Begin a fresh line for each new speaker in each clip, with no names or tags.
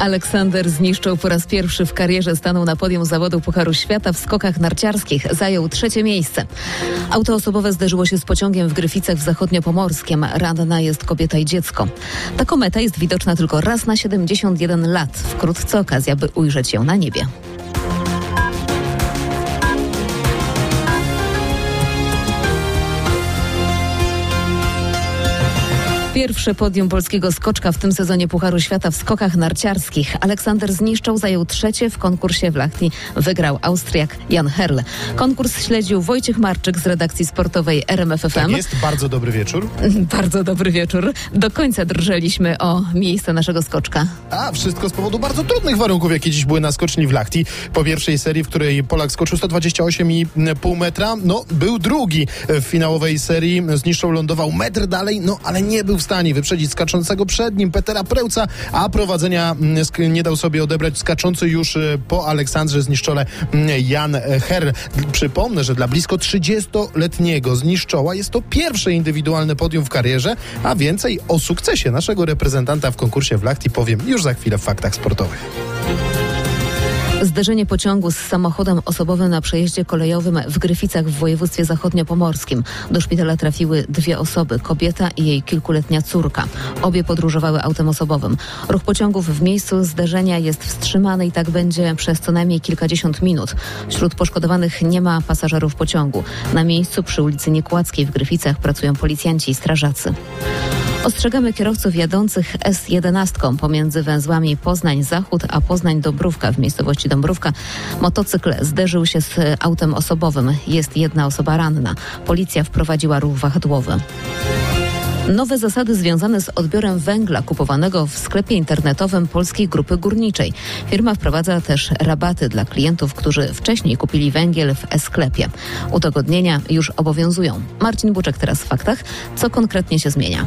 Aleksander zniszczył po raz pierwszy w karierze, stanął na podium zawodu Pucharu Świata w skokach narciarskich. Zajął trzecie miejsce. Auto osobowe zderzyło się z pociągiem w Gryficach w Zachodniopomorskiem. Ranna jest kobieta i dziecko. Ta kometa jest widoczna tylko raz na 71 lat. Wkrótce okazja, by ujrzeć ją na niebie. Pierwsze podium polskiego skoczka w tym sezonie Pucharu Świata w skokach narciarskich. Aleksander zniszczał, zajął trzecie w konkursie w Lachti. Wygrał Austriak Jan Herl. Konkurs śledził Wojciech Marczyk z redakcji sportowej RMFFM.
Tak jest, bardzo dobry wieczór.
Bardzo dobry wieczór. Do końca drżeliśmy o miejsce naszego skoczka.
A wszystko z powodu bardzo trudnych warunków, jakie dziś były na skoczni w Lachti. Po pierwszej serii, w której Polak skoczył 128,5 metra, no był drugi w finałowej serii. Zniszczał, lądował metr dalej, no ale nie był w stanie wyprzedzić skaczącego przed nim Petera Prełca, a prowadzenia mm, nie dał sobie odebrać skaczący już e, po Aleksandrze Zniszczole mm, Jan Herr. Przypomnę, że dla blisko 30-letniego Zniszczoła jest to pierwsze indywidualne podium w karierze, a więcej o sukcesie naszego reprezentanta w konkursie w Lachti powiem już za chwilę w faktach sportowych.
Zderzenie pociągu z samochodem osobowym na przejeździe kolejowym w Gryficach w województwie zachodniopomorskim. Do szpitala trafiły dwie osoby, kobieta i jej kilkuletnia córka. Obie podróżowały autem osobowym. Ruch pociągów w miejscu zderzenia jest wstrzymany i tak będzie przez co najmniej kilkadziesiąt minut. Wśród poszkodowanych nie ma pasażerów pociągu. Na miejscu przy ulicy Niekładzkiej w Gryficach pracują policjanci i strażacy. Ostrzegamy kierowców jadących S11 pomiędzy węzłami Poznań-Zachód a Poznań-Dobrówka w miejscowości Dąbrówka. Motocykl zderzył się z autem osobowym. Jest jedna osoba ranna. Policja wprowadziła ruch wahadłowy. Nowe zasady związane z odbiorem węgla kupowanego w sklepie internetowym Polskiej Grupy Górniczej. Firma wprowadza też rabaty dla klientów, którzy wcześniej kupili węgiel w e-sklepie. Udogodnienia już obowiązują. Marcin Buczek teraz w faktach. Co konkretnie się zmienia?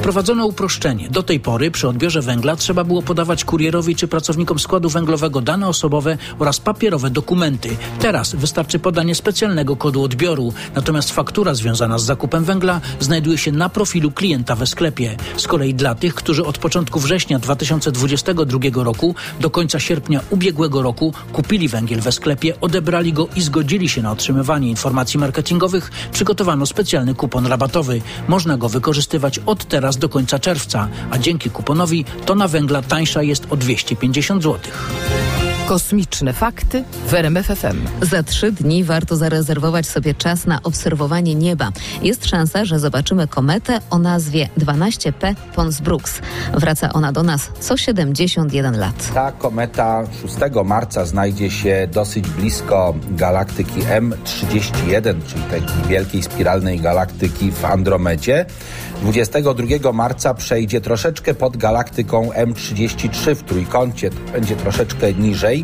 Wprowadzono uproszczenie. Do tej pory przy odbiorze węgla trzeba było podawać kurierowi czy pracownikom składu węglowego dane osobowe oraz papierowe dokumenty. Teraz wystarczy podanie specjalnego kodu odbioru. Natomiast faktura związana z zakupem węgla znajduje się na profilu klienta we sklepie. Z kolei dla tych, którzy od początku września 2022 roku do końca sierpnia ubiegłego roku kupili węgiel we sklepie, odebrali go i zgodzili się na otrzymywanie informacji marketingowych, przygotowano specjalny kupon rabatowy. Można go wykorzystywać od teraz do końca czerwca, a dzięki kuponowi tona węgla tańsza jest o 250 zł.
Kosmiczne fakty w RMF FM.
Za trzy dni warto zarezerwować sobie czas na obserwowanie nieba. Jest szansa, że zobaczymy kometę o nazwie 12P Pons Brooks. Wraca ona do nas co 71 lat.
Ta kometa 6 marca znajdzie się dosyć blisko galaktyki M31, czyli tej wielkiej spiralnej galaktyki w Andromedzie. 22 marca przejdzie troszeczkę pod galaktyką M33 w trójkącie, to będzie troszeczkę niżej.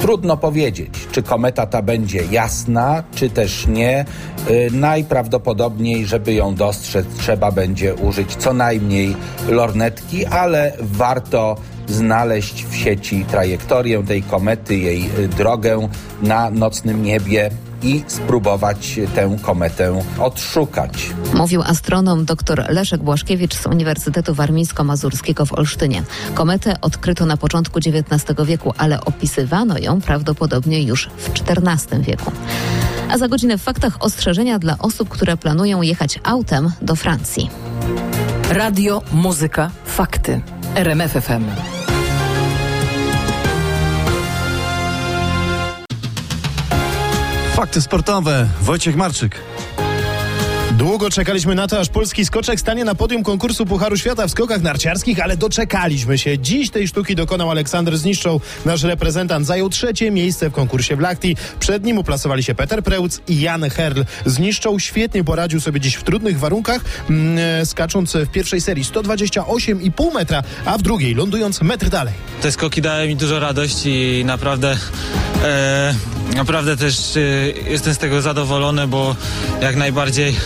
Trudno powiedzieć, czy kometa ta będzie jasna, czy też nie. Yy, najprawdopodobniej, żeby ją dostrzec, trzeba będzie użyć co najmniej lornetki, ale warto znaleźć w sieci trajektorię tej komety, jej drogę na nocnym niebie i spróbować tę kometę odszukać.
Mówił astronom dr Leszek Błaszkiewicz z Uniwersytetu Warmińsko-Mazurskiego w Olsztynie. Kometę odkryto na początku XIX wieku, ale opisywano ją prawdopodobnie już w XIV wieku. A za godzinę w faktach ostrzeżenia dla osób, które planują jechać autem do Francji.
Radio, muzyka, fakty. RMF
Fakty sportowe. Wojciech Marczyk.
Długo czekaliśmy na to, aż polski skoczek stanie na podium konkursu Pucharu Świata w skokach narciarskich, ale doczekaliśmy się. Dziś tej sztuki dokonał Aleksander Zniszczą. Nasz reprezentant zajął trzecie miejsce w konkursie w Lachti. Przed nim uplasowali się Peter Preutz i Jan Herl. Zniszczą świetnie poradził sobie dziś w trudnych warunkach, mm, skacząc w pierwszej serii 128,5 metra, a w drugiej lądując metr dalej.
Te skoki dają mi dużo radości i naprawdę e, naprawdę też e, jestem z tego zadowolony, bo jak najbardziej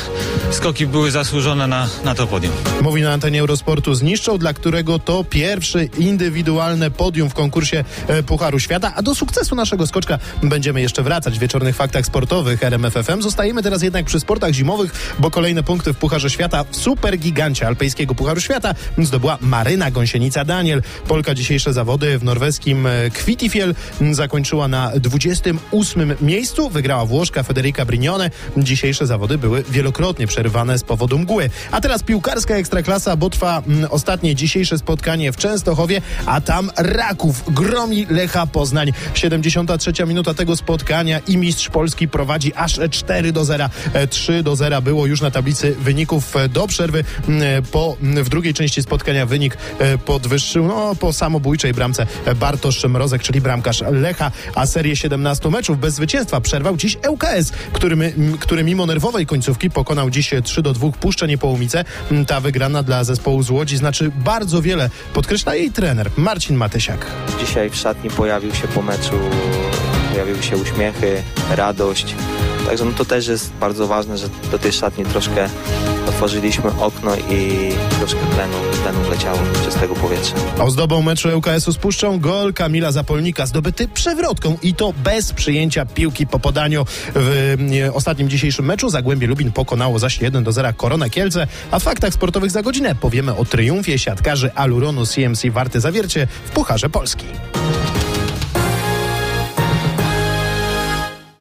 skoki były zasłużone na, na to podium.
Mówi na antenie Eurosportu zniszczą, dla którego to pierwszy indywidualne podium w konkursie e, Pucharu Świata, a do sukcesu naszego skoczka będziemy jeszcze wracać w wieczornych faktach sportowych RMFFM. Zostajemy teraz jednak przy sportach zimowych, bo kolejne punkty w Pucharze Świata w supergigancie alpejskiego Pucharu Świata zdobyła Maryna Gąsienica-Daniel. Polka dzisiejsze zawody w norweskim e, Kvittifiel zakończyła na 28 miejscu. Wygrała Włoszka Federica Brignone. Dzisiejsze zawody były wielokrotnie przerywane z powodu mgły. A teraz piłkarska ekstraklasa, bo trwa mm, ostatnie dzisiejsze spotkanie w Częstochowie, a tam Raków gromi Lecha Poznań. 73 minuta tego spotkania i mistrz Polski prowadzi aż 4 do 0. 3 do 0 było już na tablicy wyników e, do przerwy. Mm, Po, mm, w drugiej części spotkania wynik e, podwyższył no, po samobójczej bramce Bartosz Mrozek, czyli bramkarz Lecha, a serię 17 meczów bez zwycięstwa przerwał dziś ŁKS, który, który mimo nerwowej końcówki pokonał dziś 3 do 2 Puszczę Niepołumice. M, Ta wygrana dla zespołu z Łodzi znaczy bardzo wiele, podkreśla jej trener Marcin Matysiak.
Dzisiaj w szatni pojawił się po meczu, pojawiły się uśmiechy, radość. Także no to też jest bardzo ważne, że do tej szatni troszkę otworzyliśmy okno i troszkę tlenu, tlenu wleciało czystego powietrza.
Ozdobą meczu ŁKS-u z Puszczą gol Kamila Zapolnika zdobyty przewrotką i to bez przyjęcia piłki po podaniu w ostatnim dzisiejszym meczu. Zagłębie Lubin pokonało zaś 1 do 0 Koronę Kielce, a w faktach sportowych za godzinę powiemy o triumfie siatkarzy Aluronu CMC Warte Zawiercie w Pucharze Polski.